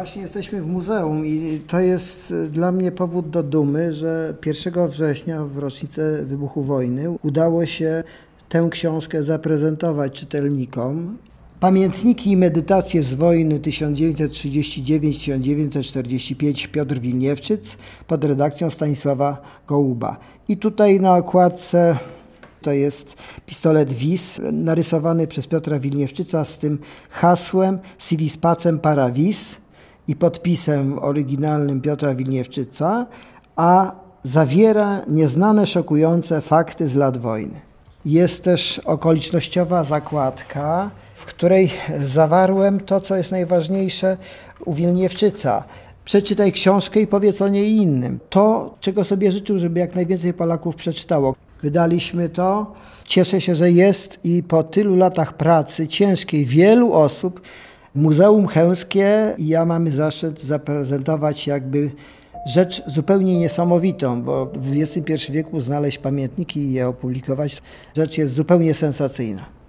Właśnie jesteśmy w muzeum i to jest dla mnie powód do dumy, że 1 września w rocznicę wybuchu wojny udało się tę książkę zaprezentować czytelnikom. Pamiętniki i medytacje z wojny 1939-1945 Piotr Wilniewczyc pod redakcją Stanisława Gołuba. I tutaj na okładce to jest pistolet WIS narysowany przez Piotra Wilniewczyca z tym hasłem Civis pacem para vis i podpisem oryginalnym Piotra Wilniewczyca, a zawiera nieznane, szokujące fakty z lat wojny. Jest też okolicznościowa zakładka, w której zawarłem to, co jest najważniejsze u Wilniewczyca. Przeczytaj książkę i powiedz o niej innym. To, czego sobie życzył, żeby jak najwięcej Polaków przeczytało. Wydaliśmy to. Cieszę się, że jest i po tylu latach pracy ciężkiej wielu osób Muzeum Chełmskie i ja mamy zaszczyt zaprezentować jakby rzecz zupełnie niesamowitą, bo w XXI wieku znaleźć pamiętniki i je opublikować, rzecz jest zupełnie sensacyjna.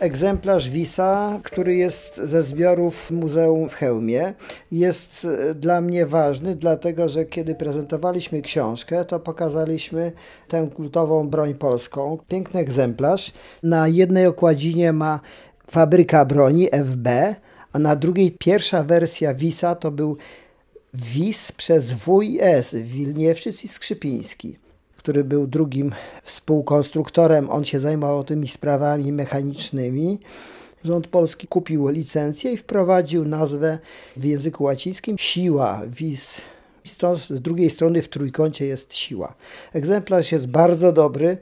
Egzemplarz Wisa, który jest ze zbiorów Muzeum w Chełmie. Jest e, dla mnie ważny, dlatego że kiedy prezentowaliśmy książkę, to pokazaliśmy tę kultową broń polską. Piękny egzemplarz. Na jednej okładzinie ma fabryka broni FB, a na drugiej pierwsza wersja Wisa to był Wis przez WIS, Wilniewczyc i Skrzypiński który był drugim współkonstruktorem, on się zajmował tymi sprawami mechanicznymi. Rząd polski kupił licencję i wprowadził nazwę w języku łacińskim siła, vis. Z drugiej strony w trójkącie jest siła. Egzemplarz jest bardzo dobry.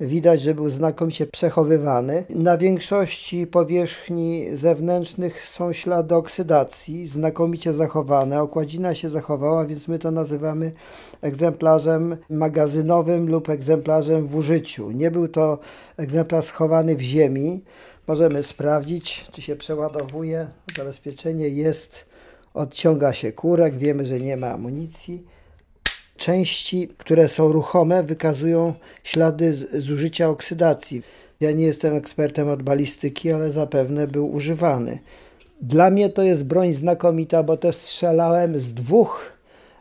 Widać, że był znakomicie przechowywany. Na większości powierzchni zewnętrznych są ślady oksydacji, znakomicie zachowane. Okładzina się zachowała, więc my to nazywamy egzemplarzem magazynowym lub egzemplarzem w użyciu. Nie był to egzemplarz schowany w ziemi. Możemy sprawdzić, czy się przeładowuje. Zabezpieczenie jest, odciąga się kurek, wiemy, że nie ma amunicji części, które są ruchome, wykazują ślady zużycia oksydacji. Ja nie jestem ekspertem od balistyki, ale zapewne był używany. Dla mnie to jest broń znakomita, bo też strzelałem z dwóch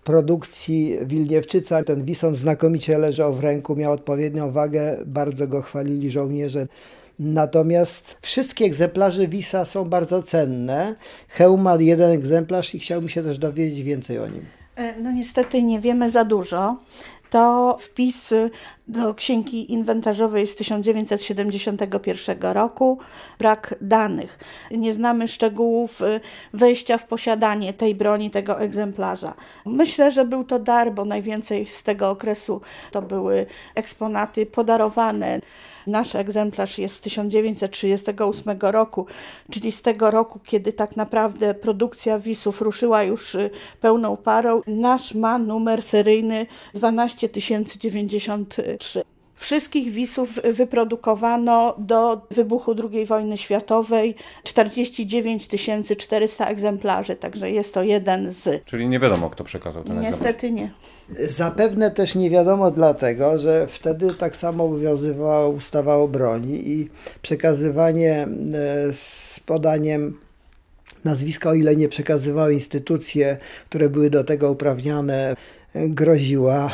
produkcji Wilniewczyca. Ten wison znakomicie leżał w ręku, miał odpowiednią wagę, bardzo go chwalili żołnierze. Natomiast wszystkie egzemplarze Wisa są bardzo cenne. Heum ma jeden egzemplarz i chciałbym się też dowiedzieć więcej o nim. E, no niestety nie wiemy za dużo. To wpis do księgi inwentarzowej z 1971 roku. Brak danych. Nie znamy szczegółów e, wejścia w posiadanie tej broni, tego egzemplarza. Myślę, że był to dar, bo najwięcej z tego okresu to były eksponaty podarowane. Nasz egzemplarz jest z 1938 roku, czyli z tego roku, kiedy tak naprawdę produkcja wisów ruszyła już y, pełną parą. Nasz ma numer seryjny 12093. Wszystkich wisów wyprodukowano do wybuchu II wojny światowej 49 400 egzemplarzy, także jest to jeden z. Czyli nie wiadomo, kto przekazał ten egzemplarz. Niestety nie. Zapewne też nie wiadomo dlatego, że wtedy tak samo obowiązywała ustawa o broni i przekazywanie e, z podaniem nazwiska, o ile nie przekazywały instytucje, które były do tego uprawnione, groziła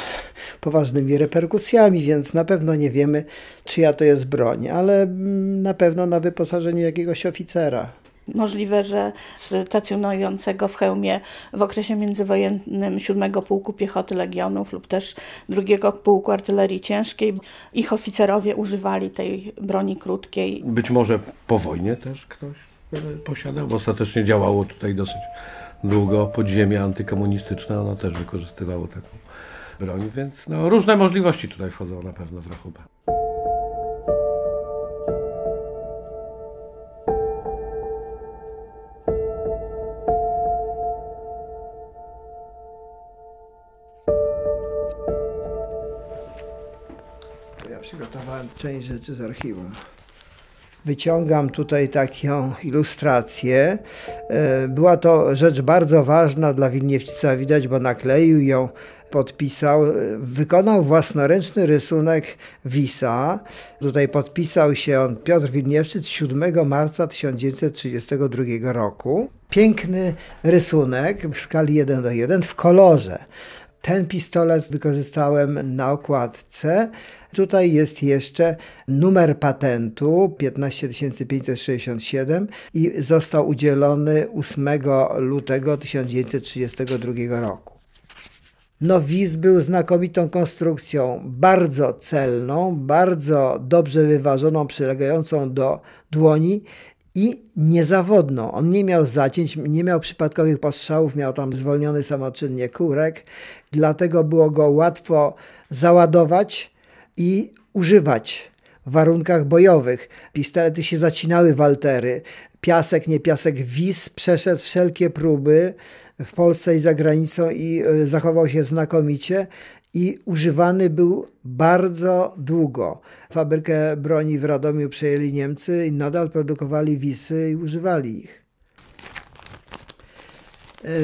poważnymi reperkusjami, więc na pewno nie wiemy, czyja to jest broń, ale mm, na pewno na wyposażeniu jakiegoś oficera. Możliwe, że stacjonującego w hełmie w okresie międzywojennym 7 Pułku Piechoty Legionów lub też 2 Pułku Artylerii Ciężkiej. Ich oficerowie używali tej broni krótkiej. Być może po wojnie też ktoś posiadał, bo ostatecznie działało tutaj dosyć długo podziemie antykomunistyczne, ono też wykorzystywało taką broń, więc no, różne możliwości tutaj wchodzą na pewno w rachubę. Ja przygotowałem część rzeczy z archiwum. Wyciągam tutaj taką ilustrację. E, była to rzecz bardzo ważna dla Wilniewczyca, widać, bo nakleił ją, podpisał. Wykonał własnoręczny rysunek Wisa. Tutaj podpisał się on Piotr Wilniewczyc 7 marca 1932 roku. Piękny rysunek w skali 1 do 1 w kolorze. Ten pistolet wykorzystałem na okładce. Tutaj jest jeszcze numer patentu 15567 i został udzielony 8 lutego 1932 roku. No, wiz był znakomitą konstrukcją, bardzo celną, bardzo dobrze wyważoną, przylegającą do dłoni i niezawodną. On nie miał zacięć, nie miał przypadkowych postrzałów, miał tam zwolniony samoczynnie kurek, dlatego było go łatwo załadować i używać w warunkach bojowych. Pistolety się zacinały waltery. Piasek, nie piasek, wis przeszedł wszelkie próby w Polsce i za granicą i e, zachował się znakomicie i używany był bardzo długo. Fabrykę broni w Radomiu przejęli Niemcy i nadal produkowali wisy i używali ich.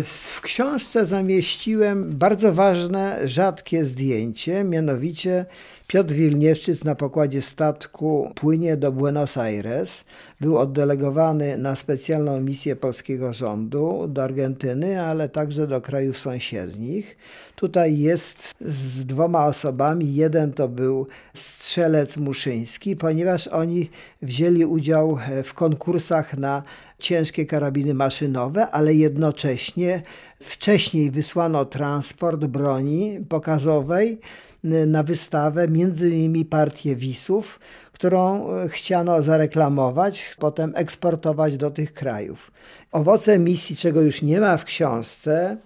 W książce zamieściłem bardzo ważne, rzadkie zdjęcie, mianowicie Piotr Wilniewczyc na pokładzie statku płynie do Buenos Aires. Był oddelegowany na specjalną misję polskiego rządu do Argentyny, ale także do krajów sąsiednich. Tutaj jest z dwoma osobami. Jeden to był strzelec muszyński, ponieważ oni wzięli udział w konkursach na ciężkie karabiny maszynowe, ale jednocześnie wcześniej wysłano transport broni pokazowej na wystawę, między innymi partię Wisów, którą e, chciano zareklamować, potem eksportować do tych krajów. Owocem misji, czego już nie ma w książce,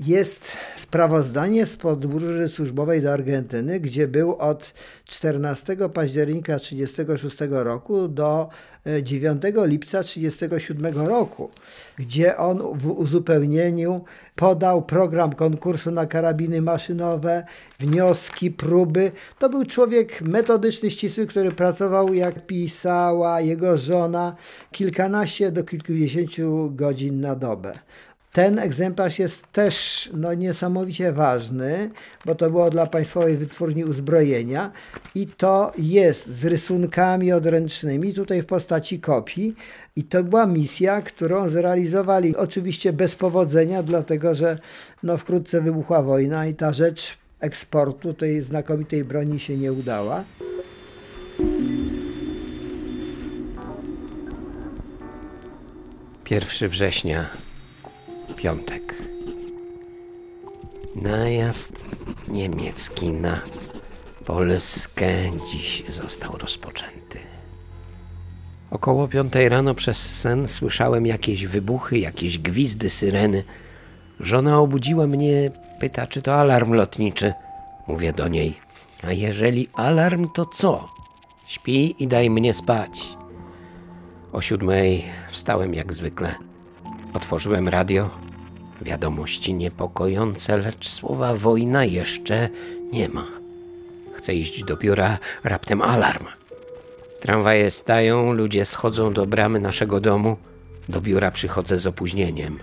jest sprawozdanie z podróży służbowej do Argentyny, gdzie był od 14 października 1936 roku do 9 e, lipca 1937 roku, gdzie on w uzupełnieniu podał program konkursu na karabiny maszynowe, wnioski, próby. To był człowiek metodyczny, ścisły, który pracował, jak pisała jego żona, kilkanaście do kilkudziesięciu godzin na dobę. Ten egzemplarz jest też no, niesamowicie ważny, bo to było dla Państwowej Wytwórni Uzbrojenia i to jest z rysunkami odręcznymi, tutaj w postaci kopii. I to była misja, którą zrealizowali oczywiście bez powodzenia, dlatego że no, wkrótce wybuchła wojna i ta rzecz eksportu tej znakomitej broni się nie udała. Pierwszy września piątek. Najazd niemiecki na Polskę dziś został rozpoczęty. Około piątej rano przez sen słyszałem jakieś wybuchy, jakieś gwizdy syreny. Żona obudziła mnie, pyta, czy to alarm lotniczy. Mówię do niej, a jeżeli alarm, to co? Śpi i daj mnie spać. O siódmej wstałem jak zwykle. Otworzyłem radio. Wiadomości niepokojące, lecz słowa wojna jeszcze nie ma. Chcę iść do biura, raptem alarm. Tramwaje stają, ludzie schodzą do bramy naszego domu. Do biura przychodzę z opóźnieniem.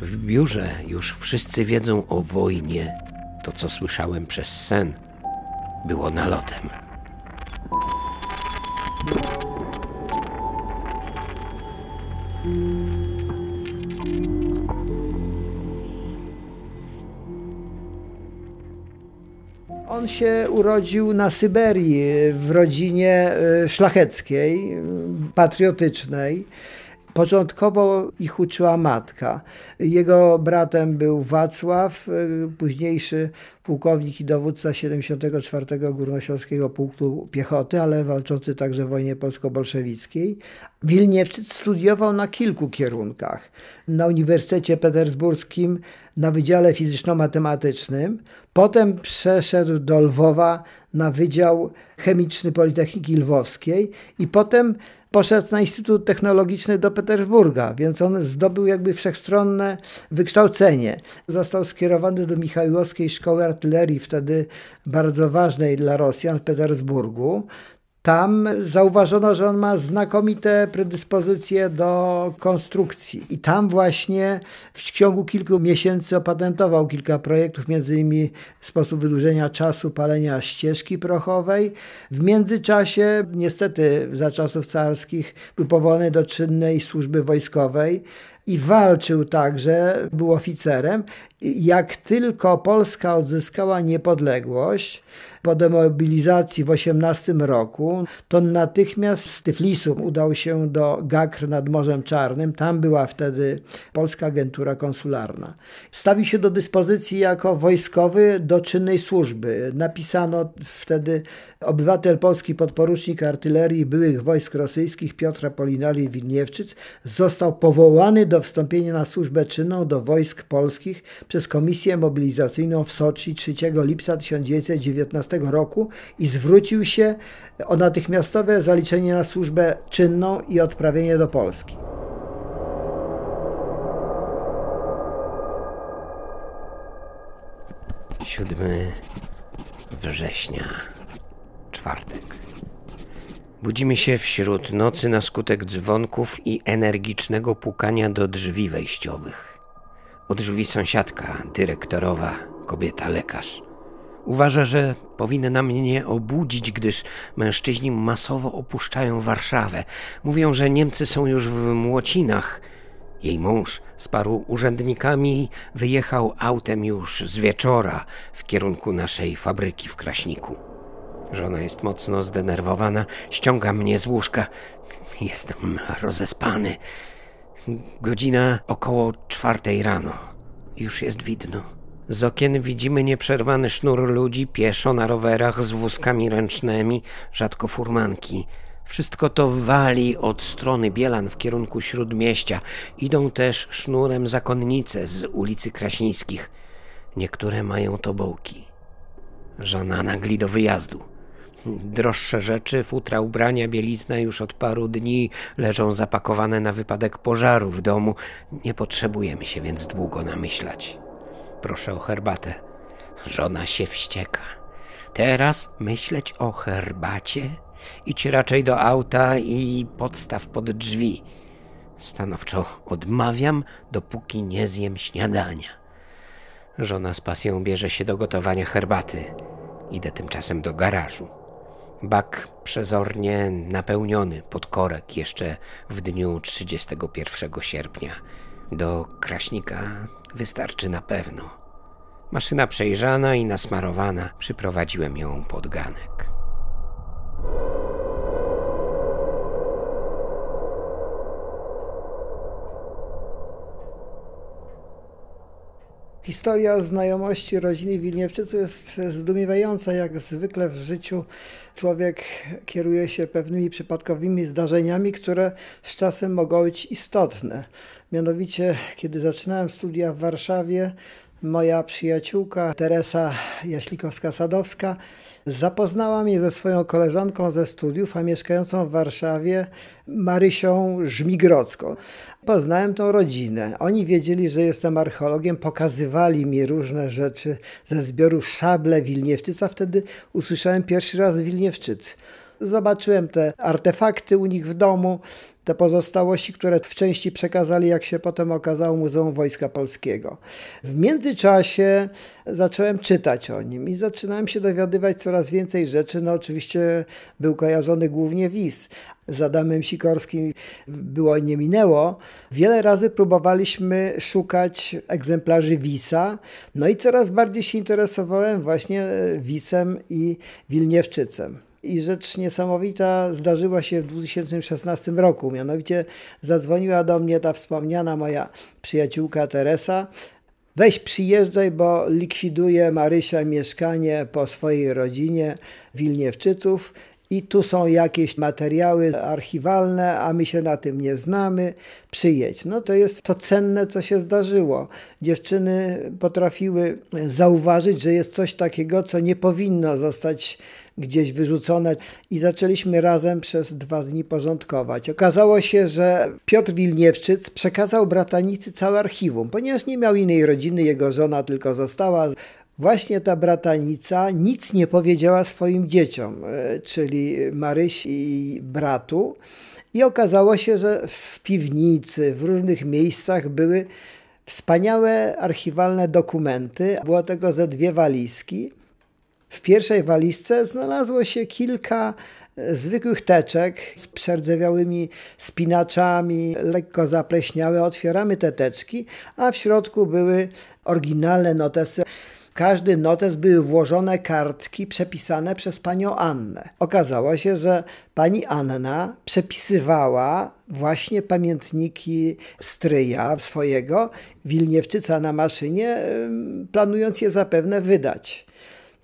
W biurze już wszyscy wiedzą o wojnie. To, co słyszałem przez sen, było nalotem. On się urodził na Syberii w rodzinie e, szlacheckiej, patriotycznej. Początkowo ich uczyła matka. Jego bratem był Wacław, e, późniejszy pułkownik i dowódca 74. Górnośląskiego Pułku Piechoty, ale walczący także w wojnie polsko-bolszewickiej. Wilniewczyc studiował na kilku kierunkach. Na Uniwersytecie Petersburskim na Wydziale Fizyczno-Matematycznym, potem przeszedł do Lwowa na Wydział Chemiczny Politechniki Lwowskiej i potem poszedł na Instytut Technologiczny do Petersburga, więc on zdobył jakby wszechstronne wykształcenie. Został skierowany do Michałowskiej Szkoły Artylerii, wtedy bardzo ważnej dla Rosjan w Petersburgu. Tam zauważono, że on ma znakomite predyspozycje do konstrukcji. I tam właśnie w ciągu kilku miesięcy opatentował kilka projektów, innymi sposób wydłużenia czasu palenia ścieżki prochowej. W międzyczasie, niestety za czasów carskich, był powołany do czynnej służby wojskowej i walczył także, był oficerem. Jak tylko Polska odzyskała niepodległość, po demobilizacji w 18 roku, to natychmiast z Tyflisu udał się do Gakr nad Morzem Czarnym. Tam była wtedy polska agentura konsularna. Stawił się do dyspozycji jako wojskowy do czynnej służby. Napisano wtedy obywatel polski, podporucznik artylerii byłych wojsk rosyjskich Piotra Polinari Wilniewczyc został powołany do wstąpienia na służbę czynną do wojsk polskich przez Komisję Mobilizacyjną w Soczi 3 lipca 1919 roku i zwrócił się o natychmiastowe zaliczenie na służbę czynną i odprawienie do Polski. Siódmy września, czwartek. Budzimy się wśród nocy na skutek dzwonków i energicznego pukania do drzwi wejściowych. Od drzwi sąsiadka, dyrektorowa, kobieta lekarz. Uważa, że powinna mnie obudzić, gdyż mężczyźni masowo opuszczają Warszawę. Mówią, że Niemcy są już w Młocinach. Jej mąż z paru urzędnikami wyjechał autem już z wieczora w kierunku naszej fabryki w Kraśniku. Żona jest mocno zdenerwowana, ściąga mnie z łóżka. Jestem rozespany. Godzina około czwartej rano. Już jest widno. Z okien widzimy nieprzerwany sznur ludzi pieszo na rowerach z wózkami ręcznymi, rzadko furmanki. Wszystko to wali od strony Bielan w kierunku śródmieścia. Idą też sznurem zakonnice z ulicy Kraśnickich. Niektóre mają tobołki. Żona nagli do wyjazdu. Droższe rzeczy, futra, ubrania, bielizna już od paru dni leżą zapakowane na wypadek pożaru w domu. Nie potrzebujemy się więc długo namyślać. Proszę o herbatę. Żona się wścieka. Teraz myśleć o herbacie? Idź raczej do auta i podstaw pod drzwi. Stanowczo odmawiam, dopóki nie zjem śniadania. Żona z pasją bierze się do gotowania herbaty. Idę tymczasem do garażu. Bak przezornie napełniony pod korek jeszcze w dniu 31 sierpnia. Do kraśnika wystarczy na pewno. Maszyna przejrzana i nasmarowana, przyprowadziłem ją pod ganek. Historia znajomości rodziny Wilniewczyców jest zdumiewająca. Jak zwykle w życiu człowiek kieruje się pewnymi przypadkowymi zdarzeniami, które z czasem mogą być istotne. Mianowicie, kiedy zaczynałem studia w Warszawie, moja przyjaciółka Teresa Jaślikowska-Sadowska zapoznała mnie ze swoją koleżanką ze studiów, a mieszkającą w Warszawie Marysią Żmigrodzką. Poznałem tą rodzinę. Oni wiedzieli, że jestem archeologiem, pokazywali mi różne rzeczy ze zbioru Szable Wilniewczyca. Wtedy usłyszałem pierwszy raz Wilniewczycy. Zobaczyłem te artefakty u nich w domu, te pozostałości, które w części przekazali, jak się potem okazało, Muzeum Wojska Polskiego. W międzyczasie zacząłem czytać o nim i zaczynałem się dowiadywać coraz więcej rzeczy. No oczywiście był kojarzony głównie WIS. Z Adamem Sikorskim było nie minęło. Wiele razy próbowaliśmy szukać egzemplarzy Wisa, no i coraz bardziej się interesowałem właśnie Wisem i Wilniewczycem. I rzecz niesamowita zdarzyła się w 2016 roku. Mianowicie zadzwoniła do mnie ta wspomniana moja przyjaciółka Teresa. Weź przyjeżdżaj, bo likwiduje Marysia mieszkanie po swojej rodzinie Wilniewczyców i tu są jakieś materiały archiwalne, a my się na tym nie znamy, przyjedź. No to jest to cenne, co się zdarzyło. Dziewczyny potrafiły zauważyć, że jest coś takiego, co nie powinno zostać gdzieś wyrzucone i zaczęliśmy razem przez dwa dni porządkować. Okazało się, że Piotr Wilniewczyc przekazał bratanicy całe archiwum, ponieważ nie miał innej rodziny, jego żona tylko została. Właśnie ta bratanica nic nie powiedziała swoim dzieciom, e, czyli Maryś i bratu. I okazało się, że w piwnicy, w różnych miejscach były wspaniałe archiwalne dokumenty. Było tego ze dwie walizki. W pierwszej walizce znalazło się kilka e, zwykłych teczek z przerdzewiałymi spinaczami, lekko zapleśniałe. Otwieramy te teczki, a w środku były oryginalne notesy każdy notes były włożone kartki przepisane przez panią Annę. Okazało się, że pani Anna przepisywała właśnie pamiętniki stryja swojego, Wilniewczyca na maszynie, planując je zapewne wydać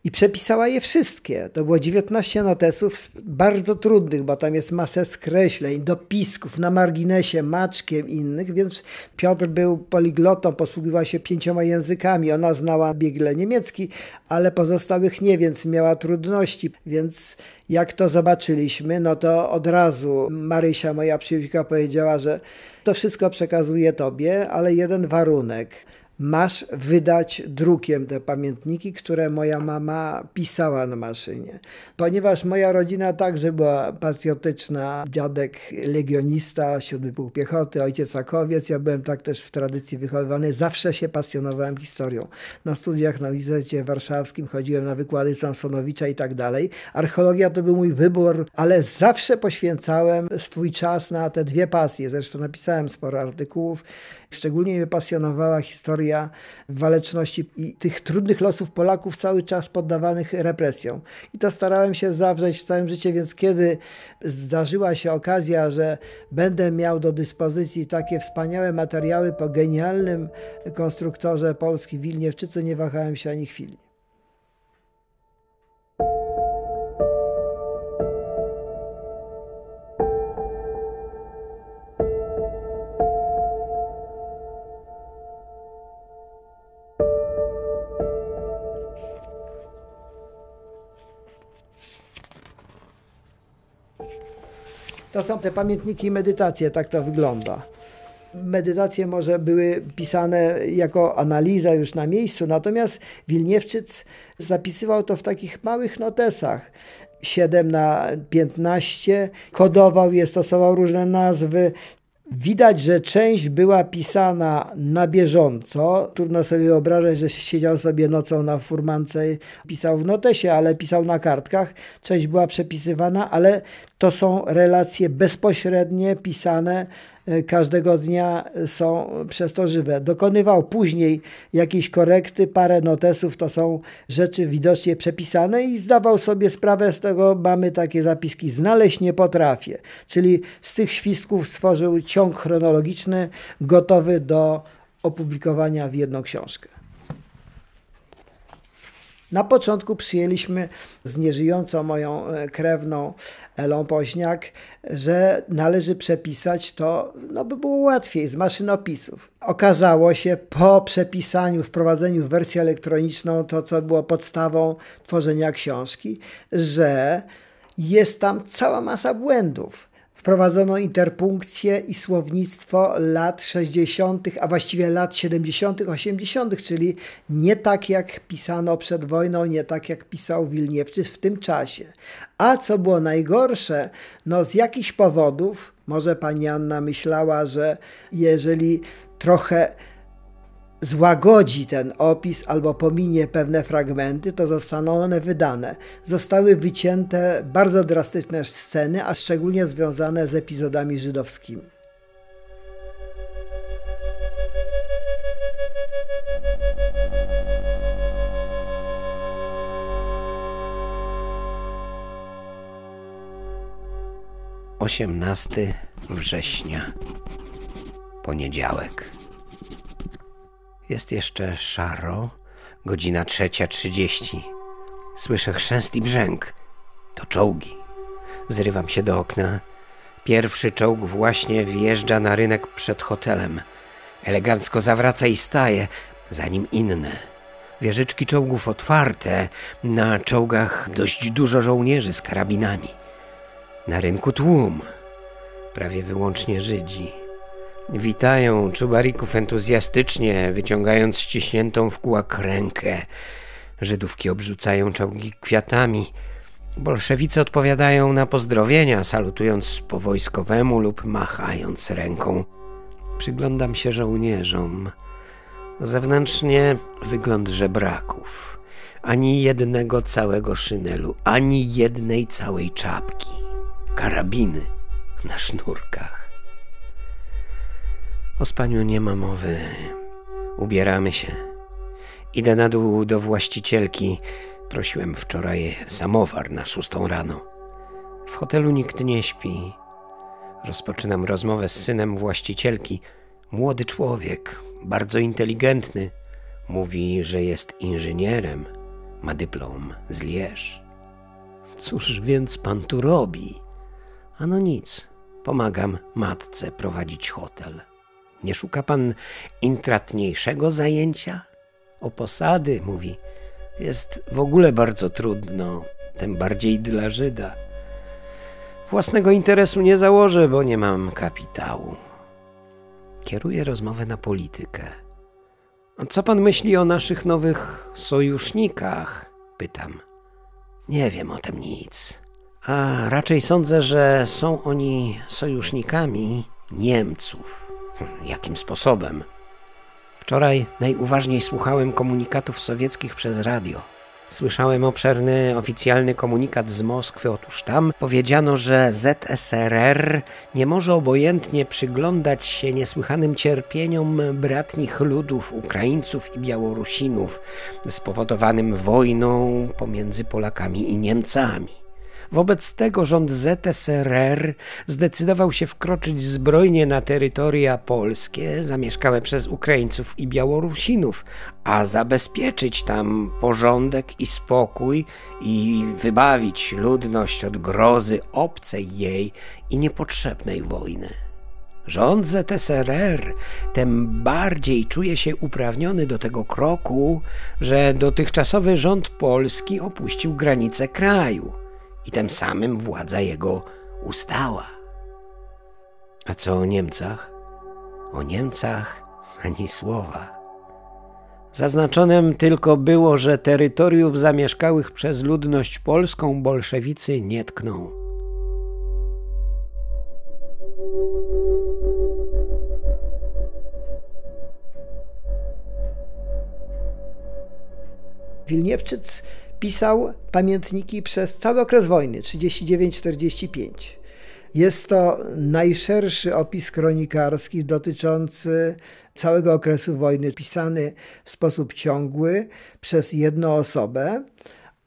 i przepisała je wszystkie. To było 19 notesów bardzo trudnych, bo tam jest masę skreśleń, dopisków na marginesie, maczkiem innych, więc Piotr był poliglotą, posługiwał się pięcioma językami. Ona znała biegle niemiecki, ale pozostałych nie, więc miała trudności. Więc jak to zobaczyliśmy, no to od razu Marysia, moja przyjaciółka, powiedziała, że to wszystko przekazuje tobie, ale jeden warunek – masz wydać drukiem te pamiętniki, które moja mama pisała na maszynie. Ponieważ moja rodzina także była patriotyczna, dziadek legionista, siódmy pułk piechoty, ojciec akowiec, ja byłem tak też w tradycji wychowywany, zawsze się pasjonowałem historią. Na studiach na Uniwersytecie Warszawskim chodziłem na wykłady Samsonowicza i tak dalej. Archeologia to był mój wybór, ale zawsze poświęcałem swój czas na te dwie pasje. Zresztą napisałem sporo artykułów Szczególnie mnie pasjonowała historia waleczności i tych trudnych losów Polaków cały czas poddawanych represjom. I to starałem się zawrzeć w całym życiu, więc kiedy zdarzyła się okazja, że będę miał do dyspozycji takie wspaniałe materiały po genialnym konstruktorze Polski Wilniewczycu, nie wahałem się ani chwili. To są te pamiętniki i medytacje, tak to wygląda. Medytacje może były pisane jako analiza już na miejscu, natomiast Wilniewczyc zapisywał to w takich małych notesach. 7 na 15, kodował je, stosował różne nazwy, Widać, że część była pisana na bieżąco. Trudno sobie wyobrażać, że siedział sobie nocą na furmance, pisał w notesie, ale pisał na kartkach. Część była przepisywana, ale to są relacje bezpośrednie, pisane każdego dnia są przez to żywe. Dokonywał później jakieś korekty, parę notesów, to są rzeczy widocznie przepisane i zdawał sobie sprawę z tego, mamy takie zapiski, znaleźć nie potrafię. Czyli z tych świstków stworzył ciąg chronologiczny gotowy do opublikowania w jedną książkę. Na początku przyjęliśmy z nieżyjącą moją e, krewną Elą Poźniak, że należy przepisać to, no by było łatwiej, z maszynopisów. Okazało się po przepisaniu, wprowadzeniu w wersję elektroniczną, to co było podstawą tworzenia książki, że jest tam cała masa błędów Wprowadzono interpunkcję i słownictwo lat 60., a właściwie lat 70., 80., czyli nie tak jak pisano przed wojną, nie tak jak pisał Wilniewczyc w tym czasie. A co było najgorsze, no z jakichś powodów, może pani Anna myślała, że jeżeli trochę złagodzi ten opis albo pominie pewne fragmenty, to zostaną one wydane. Zostały wycięte bardzo drastyczne sceny, a szczególnie związane z epizodami żydowskimi. Osiemnasty września, poniedziałek. Jest jeszcze szaro, godzina trzecia trzydzieści. Słyszę chrzęst i brzęk. To czołgi. Zrywam się do okna. Pierwszy czołg właśnie wjeżdża na rynek przed hotelem. Elegancko zawraca i staje, za nim inne. Wieżyczki czołgów otwarte, na czołgach dość dużo żołnierzy z karabinami. Na rynku tłum, prawie wyłącznie Żydzi. Witają czubarików entuzjastycznie, wyciągając ściśniętą w kółak rękę. Żydówki obrzucają czołgi kwiatami. Bolszewicy odpowiadają na pozdrowienia, salutując po wojskowemu lub machając ręką. Przyglądam się żołnierzom. Zewnętrznie wygląd żebraków. Ani jednego całego szynelu, ani jednej całej czapki. Karabiny na sznurkach. O spaniu nie ma mowy. Ubieramy się. Idę na dół do właścicielki. Prosiłem wczoraj samowar na szóstą rano. W hotelu nikt nie śpi. Rozpoczynam rozmowę z synem właścicielki. Młody człowiek, bardzo inteligentny. Mówi, że jest inżynierem. Ma dyplom z Lierz. Cóż więc pan tu robi? Ano nic. Pomagam matce prowadzić hotel. Nie szuka pan intratniejszego zajęcia? O posady, mówi. Jest w ogóle bardzo trudno, tym bardziej dla Żyda. Własnego interesu nie założę, bo nie mam kapitału. Kieruję rozmowę na politykę. A co pan myśli o naszych nowych sojusznikach? Pytam. Nie wiem o tym nic. A raczej sądzę, że są oni sojusznikami Niemców. Jakim sposobem? Wczoraj najuważniej słuchałem komunikatów sowieckich przez radio. Słyszałem obszerny oficjalny komunikat z Moskwy. Otóż tam powiedziano, że ZSRR nie może obojętnie przyglądać się niesłychanym cierpieniom bratnich ludów Ukraińców i Białorusinów spowodowanym wojną pomiędzy Polakami i Niemcami. Wobec tego rząd ZSRR zdecydował się wkroczyć zbrojnie na terytoria polskie zamieszkałe przez Ukraińców i Białorusinów, a zabezpieczyć tam porządek i spokój i wybawić ludność od grozy obcej jej i niepotrzebnej wojny. Rząd ZSRR tym bardziej czuje się uprawniony do tego kroku, że dotychczasowy rząd polski opuścił granice kraju i tym samym władza jego ustała. A co o Niemcach? O Niemcach ani słowa. Zaznaczonym tylko było, że terytoriów zamieszkałych przez ludność polską bolszewicy nie tkną. Wilniewczyc pisał pamiętniki przez cały okres wojny 39-45. Jest to najszerszy opis kronikarski dotyczący całego okresu wojny, pisany w sposób ciągły przez jedną osobę,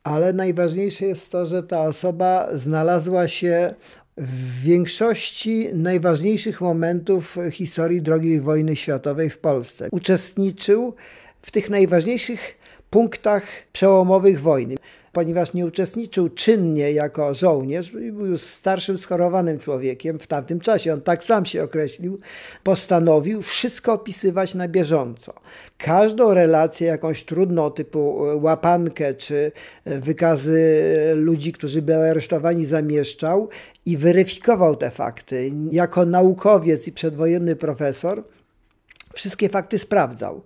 ale najważniejsze jest to, że ta osoba znalazła się w większości najważniejszych momentów historii II wojny światowej w Polsce. Uczestniczył w tych najważniejszych punktach przełomowych wojny. Ponieważ nie uczestniczył czynnie jako żołnierz, był już starszym, schorowanym człowiekiem w tamtym czasie, on tak sam się określił, postanowił wszystko opisywać na bieżąco. Każdą relację, jakąś trudną, typu łapankę czy wykazy ludzi, którzy byli aresztowani, zamieszczał i weryfikował te fakty. Jako naukowiec i przedwojenny profesor, wszystkie fakty sprawdzał.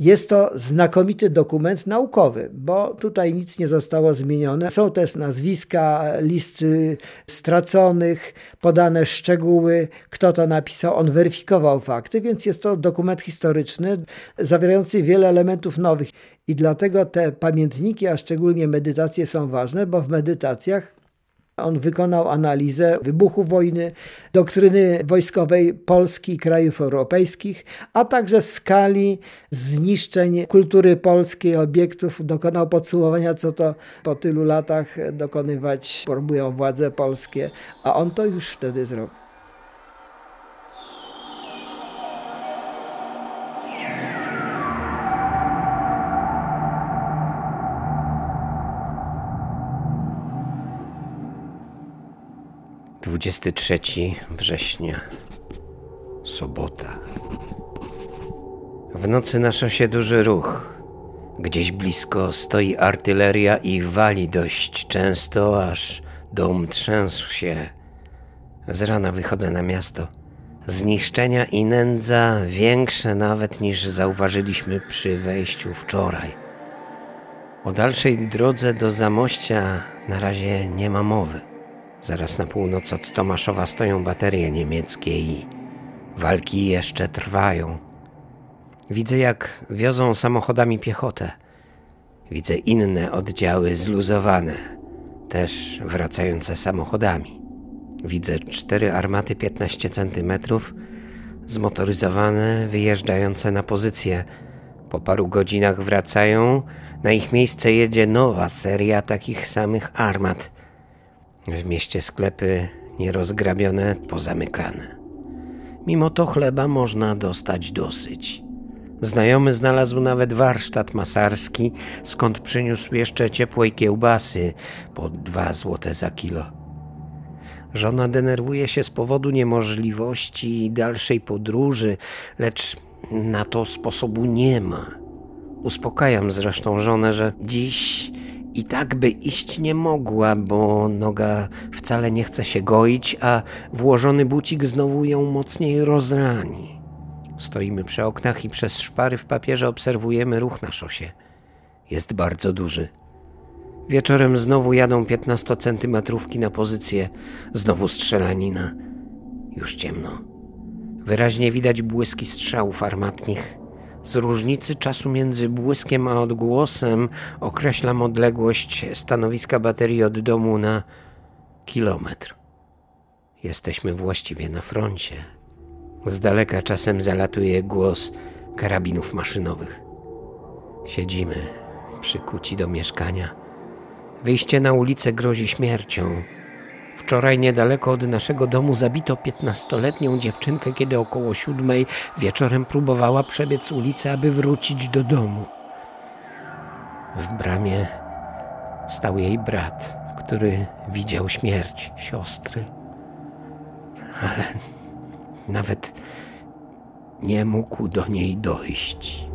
Jest to znakomity dokument naukowy, bo tutaj nic nie zostało zmienione. Są też nazwiska, listy straconych, podane szczegóły, kto to napisał. On weryfikował fakty, więc jest to dokument historyczny zawierający wiele elementów nowych. I dlatego te pamiętniki, a szczególnie medytacje są ważne, bo w medytacjach on wykonał analizę wybuchu wojny, doktryny wojskowej Polski i krajów europejskich, a także skali zniszczeń kultury polskiej, obiektów. Dokonał podsumowania, co to po tylu latach dokonywać próbują władze polskie, a on to już wtedy zrobił. 23 września, sobota. W nocy na szosie duży ruch. Gdzieś blisko stoi artyleria i wali dość często, aż dom trzęsł się. Z rana wychodzę na miasto. Zniszczenia i nędza większe nawet niż zauważyliśmy przy wejściu wczoraj. O dalszej drodze do Zamościa na razie nie ma mowy. Zaraz na północ od Tomaszowa stoją baterie niemieckie i walki jeszcze trwają. Widzę, jak wiozą samochodami piechotę. Widzę inne oddziały zluzowane, też wracające samochodami. Widzę cztery armaty 15 centymetrów, zmotoryzowane, wyjeżdżające na pozycję. Po paru godzinach wracają, na ich miejsce jedzie nowa seria takich samych armat. W mieście sklepy nierozgrabione, pozamykane. Mimo to chleba można dostać dosyć. Znajomy znalazł nawet warsztat masarski, skąd przyniósł jeszcze ciepłej kiełbasy po dwa złote za kilo. Żona denerwuje się z powodu niemożliwości dalszej podróży, lecz na to sposobu nie ma. Uspokajam zresztą żonę, że dziś i tak by iść nie mogła, bo noga wcale nie chce się goić, a włożony bucik znowu ją mocniej rozrani. Stoimy przy oknach i przez szpary w papierze obserwujemy ruch na szosie. Jest bardzo duży. Wieczorem znowu jadą 15-centymetrówki na pozycję, znowu strzelanina. Już ciemno. Wyraźnie widać błyski strzałów armatnich. Z różnicy czasu między błyskiem a odgłosem określam odległość stanowiska baterii od domu na kilometr. Jesteśmy właściwie na froncie. Z daleka czasem zalatuje głos karabinów maszynowych. Siedzimy przykuci do mieszkania. Wyjście na ulicę grozi śmiercią. Wczoraj niedaleko od naszego domu zabito piętnastoletnią dziewczynkę, kiedy około siódmej wieczorem próbowała przebiec ulicę, aby wrócić do domu. W bramie stał jej brat, który widział śmierć siostry. Ale nawet nie mógł do niej dojść.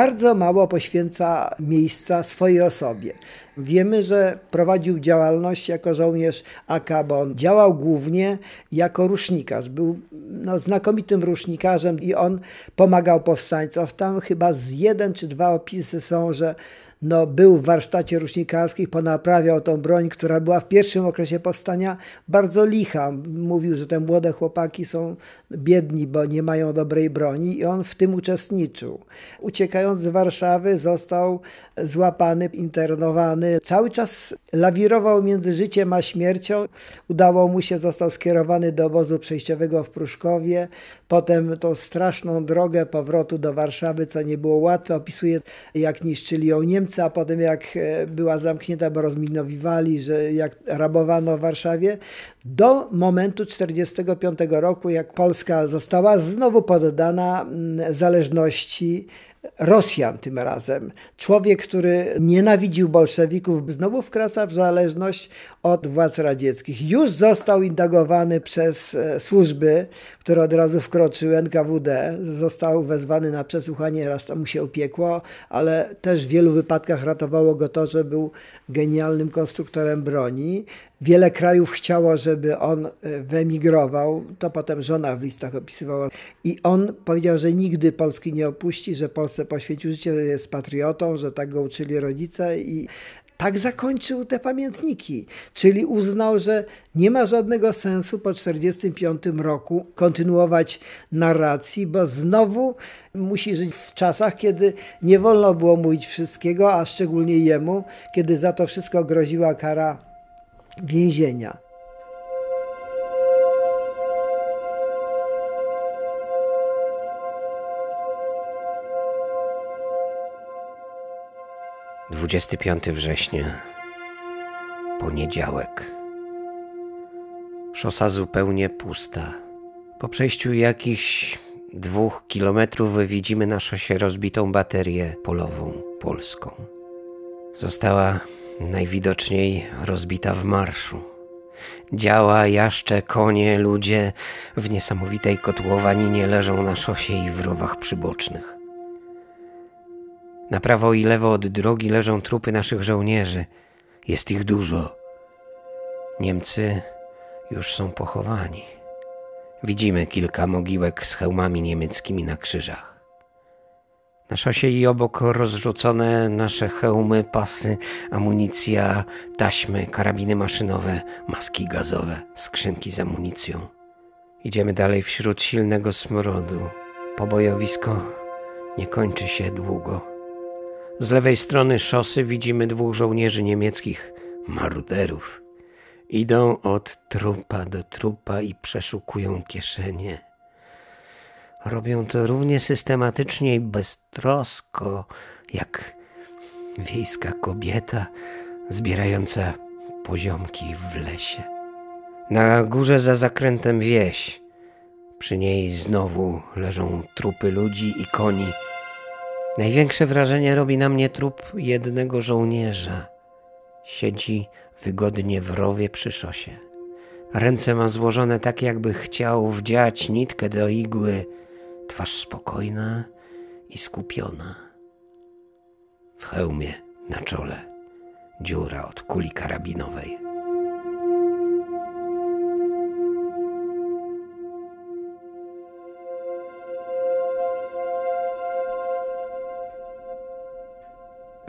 Bardzo mało poświęca miejsca swojej osobie. Wiemy, że prowadził działalność jako żołnierz AK, bo on działał głównie jako rusznikarz. Był no, znakomitym rusznikarzem i on pomagał powstańcom. Tam chyba z jeden czy dwa opisy są, że no, był w warsztacie rusznikarskich, ponaprawiał tą broń, która była w pierwszym okresie powstania bardzo licha. Mówił, że te młode chłopaki są biedni, bo nie mają dobrej broni i on w tym uczestniczył. Uciekając z Warszawy został złapany, internowany. Cały czas lawirował między życiem a śmiercią. Udało mu się, został skierowany do obozu przejściowego w Pruszkowie. Potem tą straszną drogę powrotu do Warszawy, co nie było łatwe. Opisuje, jak niszczyli ją Niemcy, a potem jak e, była zamknięta, bo rozminowywali, że jak rabowano w Warszawie. Do momentu 1945 roku, jak Polska została znowu poddana mm, zależności Rosjan tym razem. Człowiek, który nienawidził bolszewików, znowu wkraca w zależność od władz radzieckich. Już został indagowany przez e, służby, które od razu wkroczyły NKWD. Został wezwany na przesłuchanie, raz to mu się upiekło, ale też w wielu wypadkach ratowało go to, że był genialnym konstruktorem broni. Wiele krajów chciało, żeby on e, wyemigrował. To potem żona w listach opisywała. I on powiedział, że nigdy Polski nie opuści, że Polsce poświęcił życie, że jest patriotą, że tak go uczyli rodzice i tak zakończył te pamiętniki, czyli uznał, że nie ma żadnego sensu po 1945 roku kontynuować narracji, bo znowu musi żyć w czasach, kiedy nie wolno było mówić wszystkiego, a szczególnie jemu, kiedy za to wszystko groziła kara więzienia. 25 września, poniedziałek. Szosa zupełnie pusta. Po przejściu jakichś dwóch kilometrów widzimy na szosie rozbitą baterię polową polską. Została najwidoczniej rozbita w marszu. Działa, jaszcze, konie, ludzie w niesamowitej kotłowaninie leżą na szosie i w rowach przybocznych. Na prawo i lewo od drogi leżą trupy naszych żołnierzy. Jest ich dużo. Niemcy już są pochowani. Widzimy kilka mogiłek z hełmami niemieckimi na krzyżach. Na szosie i obok rozrzucone nasze hełmy, pasy, amunicja, taśmy, karabiny maszynowe, maski gazowe, skrzynki z amunicją. Idziemy dalej wśród silnego smrodu. Pobojowisko nie kończy się długo. Z lewej strony szosy widzimy dwóch żołnierzy niemieckich, maruderów. Idą od trupa do trupa i przeszukują kieszenie. Robią to równie systematycznie i beztrosko, jak wiejska kobieta zbierająca poziomki w lesie. Na górze za zakrętem wieś. Przy niej znowu leżą trupy ludzi i koni. Największe wrażenie robi na mnie trup jednego żołnierza. Siedzi wygodnie w rowie przy szosie. Ręce ma złożone tak, jakby chciał wdziać nitkę do igły. Twarz spokojna i skupiona. W hełmie na czole dziura od kuli karabinowej.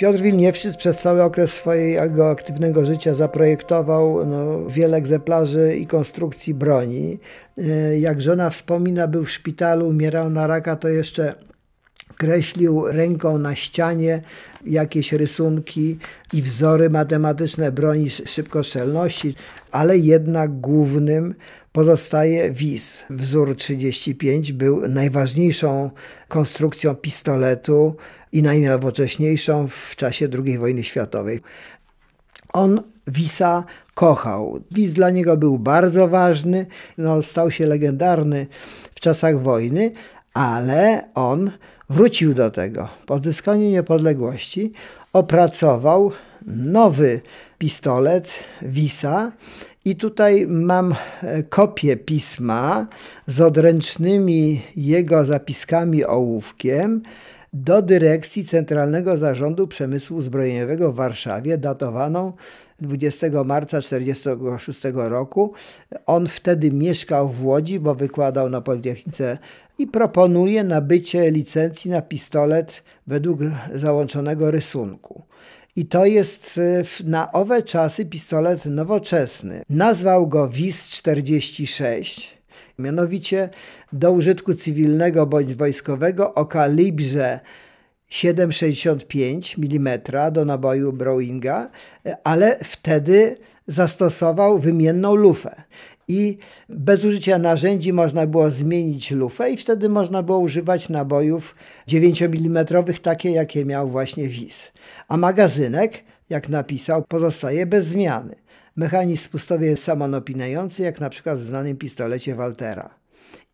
Piotr Wilniewszyc przez cały okres swojego aktywnego życia zaprojektował no, wiele egzemplarzy i konstrukcji broni. E, jak żona wspomina, był w szpitalu, umierał na raka, to jeszcze kreślił ręką na ścianie jakieś rysunki i wzory matematyczne broni szybkostrzelności, ale jednak głównym pozostaje WIS. Wzór 35 był najważniejszą konstrukcją pistoletu i najnowocześniejszą w czasie II wojny światowej. On Wisa kochał. Wis dla niego był bardzo ważny, no, stał się legendarny w czasach wojny, ale on wrócił do tego. Po odzyskaniu niepodległości opracował nowy pistolet Wisa i tutaj mam e, kopię pisma z odręcznymi jego zapiskami ołówkiem do dyrekcji Centralnego Zarządu Przemysłu Zbrojeniowego w Warszawie, datowaną 20 marca 1946 roku. On wtedy mieszkał w Łodzi, bo wykładał na Politechnice i proponuje nabycie licencji na pistolet według załączonego rysunku. I to jest e, na owe czasy pistolet nowoczesny. Nazwał go WIS 46 mianowicie do użytku cywilnego bądź wojskowego o kalibrze 7,65 mm do naboju Browninga, ale wtedy zastosował wymienną lufę. I bez użycia narzędzi można było zmienić lufę i wtedy można było używać nabojów 9 mm, takie jakie miał właśnie WIS. A magazynek, jak napisał, pozostaje bez zmiany. Mechanizm spustowy jest samonopinający, jak na przykład w znanym pistolecie Waltera.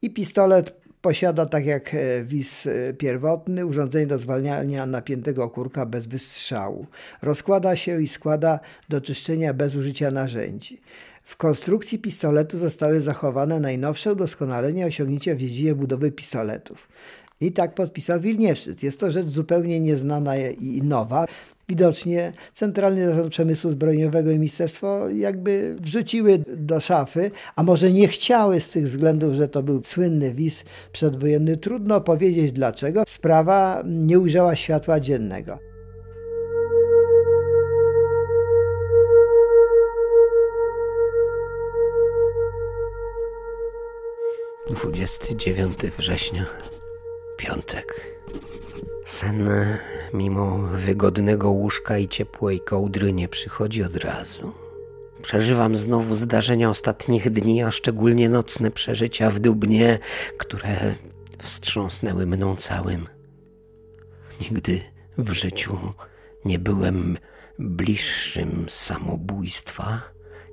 I pistolet posiada, tak jak e, WIS e, pierwotny, urządzenie do zwalniania napiętego kurka bez wystrzału. Rozkłada się i składa do czyszczenia bez użycia narzędzi. W konstrukcji pistoletu zostały zachowane najnowsze udoskonalenia i osiągnięcia w dziedzinie budowy pistoletów. I tak podpisał Wilniewszyc. Jest to rzecz zupełnie nieznana i nowa. Widocznie Centralny Zarząd Przemysłu Zbrojeniowego i Ministerstwo jakby wrzuciły do szafy, a może nie chciały z tych względów, że to był słynny wiz przedwojenny. Trudno powiedzieć dlaczego. Sprawa nie ujrzała światła dziennego. Dwudziesty dziewiąty września, piątek. Sen mimo wygodnego łóżka i ciepłej kołdry nie przychodzi od razu. Przeżywam znowu zdarzenia ostatnich dni, a szczególnie nocne przeżycia w Dubnie, które wstrząsnęły mną całym. Nigdy w życiu nie byłem bliższym samobójstwa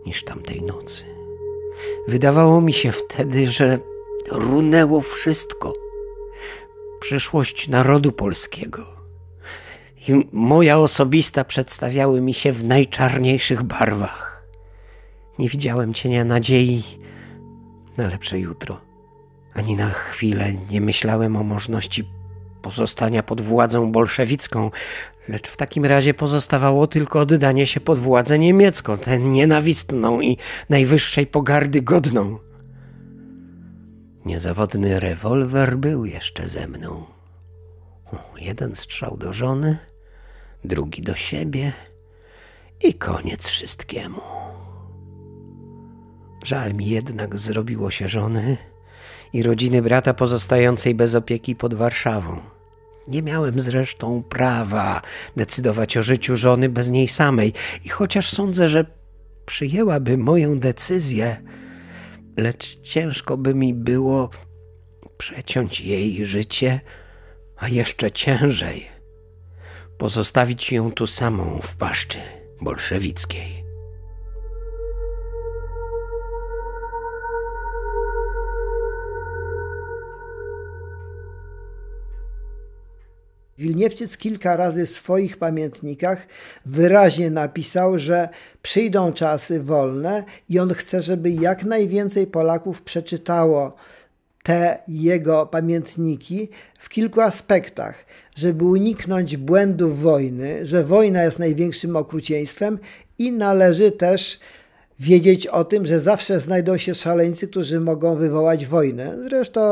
niż tamtej nocy. Wydawało mi się wtedy, że runęło wszystko – przyszłość narodu polskiego. i moja osobista przedstawiały mi się w najczarniejszych barwach. Nie widziałem cienia nadziei na lepsze jutro. Ani na chwilę nie myślałem o możliwości pozostania pod władzą bolszewicką, lecz w takim razie pozostawało tylko oddanie się pod władzę niemiecką, tę nienawistną i najwyższej pogardy godną. Niezawodny rewolwer był jeszcze ze mną. Jeden strzał do żony, drugi do siebie i koniec wszystkiemu. Żal mi jednak zrobiło się żony i rodziny brata pozostającej bez opieki pod Warszawą. Nie miałem zresztą prawa decydować o życiu żony bez niej samej, i chociaż sądzę, że przyjęłaby moją decyzję, lecz ciężko by mi było przeciąć jej życie, a jeszcze ciężej pozostawić ją tu samą w paszczy bolszewickiej. Wilniewczyc kilka razy w swoich pamiętnikach wyraźnie napisał, że przyjdą czasy wolne i on chce, żeby jak najwięcej Polaków przeczytało te jego pamiętniki w kilku aspektach, żeby uniknąć błędów wojny, że wojna jest największym okrucieństwem i należy też wiedzieć o tym, że zawsze znajdą się szaleńcy, którzy mogą wywołać wojnę. Zresztą,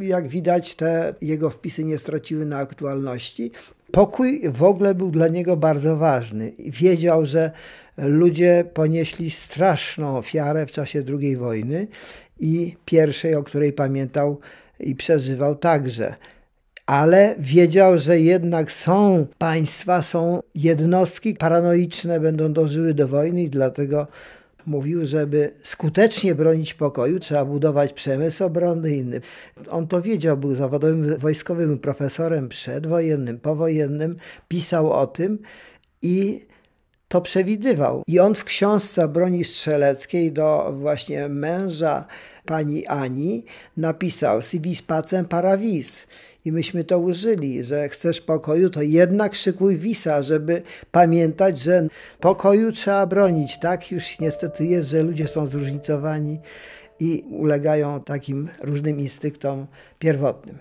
jak widać, te jego wpisy nie straciły na aktualności. Pokój w ogóle był dla niego bardzo ważny. Wiedział, że ludzie ponieśli straszną ofiarę w czasie II wojny i pierwszej, o której pamiętał i przeżywał także. Ale wiedział, że jednak są państwa, są jednostki paranoiczne, będą dążyły do wojny i dlatego mówił, żeby skutecznie bronić pokoju, trzeba budować przemysł obronny inny. On to wiedział, był zawodowym wojskowym profesorem przedwojennym, powojennym, pisał o tym i to przewidywał. I on w książce broni strzeleckiej do właśnie męża pani Ani napisał Sivis pacem paravis i myśmy to użyli, że chcesz pokoju, to jednak szykuj wisa, żeby pamiętać, że pokoju trzeba bronić. Tak już niestety jest, że ludzie są zróżnicowani i ulegają takim różnym instynktom pierwotnym.